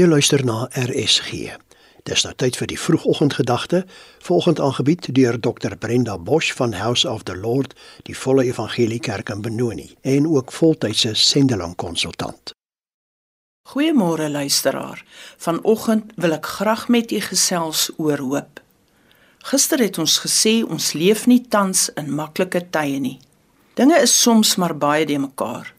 Jy luister na RSG. Dis nou tyd vir die vroegoggendgedagte, volgend aangebied deur Dr Brenda Bosch van House of the Lord, die Volle Evangelie Kerk in Benoni en ook voltydse sendeling konsultant. Goeiemôre luisteraar. Vanoggend wil ek graag met u gesels oor hoop. Gister het ons gesê ons leef nie tans in maklike tye nie. Dinge is soms maar baie de mekaar.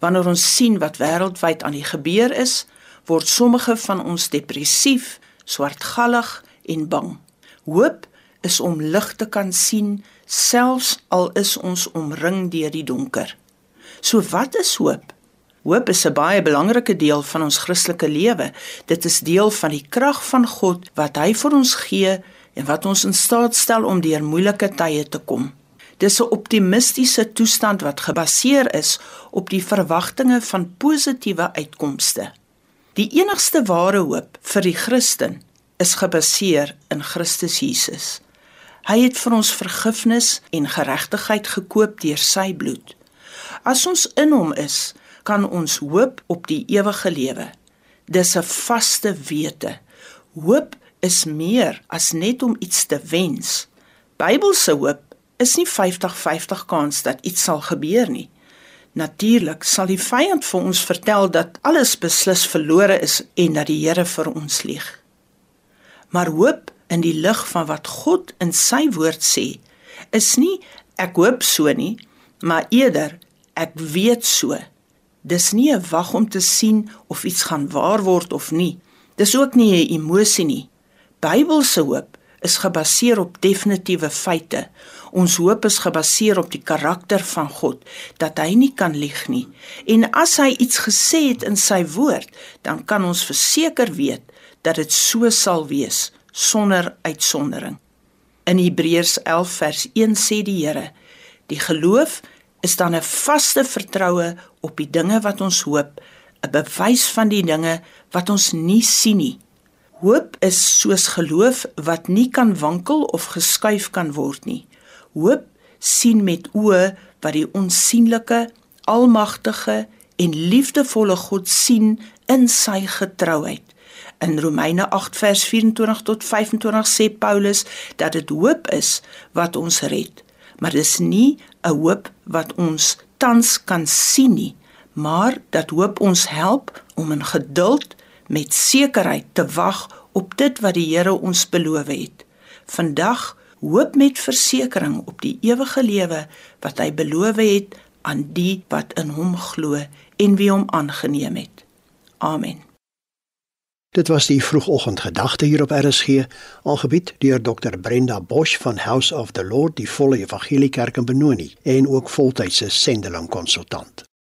Wanneer ons sien wat wêreldwyd aan die gebeur is, word sommige van ons depressief, swartgallig en bang. Hoop is om lig te kan sien selfs al is ons omring deur die donker. So wat is hoop? Hoop is 'n baie belangrike deel van ons Christelike lewe. Dit is deel van die krag van God wat hy vir ons gee en wat ons in staat stel om deur moeilike tye te kom. Dis 'n optimistiese toestand wat gebaseer is op die verwagtinge van positiewe uitkomste. Die enigste ware hoop vir die Christen is gebaseer in Christus Jesus. Hy het vir ons vergifnis en geregtigheid gekoop deur sy bloed. As ons in hom is, kan ons hoop op die ewige lewe. Dis 'n vaste wete. Hoop is meer as net om iets te wens. Bybelse hoop is nie 50-50 kans dat iets sal gebeur nie. Natuurlik sal die vyand vir ons vertel dat alles beslis verlore is en dat die Here vir ons lieg. Maar hoop in die lig van wat God in sy woord sê, is nie ek hoop so nie, maar eerder ek weet so. Dis nie 'n wag om te sien of iets gaan waar word of nie. Dis ook nie 'n emosie nie. Bybelse hoop is gebaseer op definitiewe feite. Ons hoop is gebaseer op die karakter van God dat hy nie kan lieg nie. En as hy iets gesê het in sy woord, dan kan ons verseker weet dat dit so sal wees sonder uitsondering. In Hebreërs 11 vers 1 sê die Here: Die geloof is dan 'n vaste vertroue op die dinge wat ons hoop, 'n bewys van die dinge wat ons nie sien nie. Hoop is soos geloof wat nie kan wankel of geskuif kan word nie. Hoop sien met oë wat die onsigbare, almagtige en liefdevolle God sien in sy getrouheid. In Romeine 8 vers 24 tot 25 sê Paulus dat dit hoop is wat ons red. Maar dis nie 'n hoop wat ons tans kan sien nie, maar dat hoop ons help om in geduld met sekerheid te wag op dit wat die Here ons beloof het. Vandag hoop met versekering op die ewige lewe wat hy beloof het aan die wat in hom glo en wie hom aangeneem het. Amen. Dit was die vroegoggendgedagte hier op RSG, aangebied deur Dr Brenda Bosch van House of the Lord, die Volle Evangelie Kerk in Benoni en ook voltydse sendeling konsultant.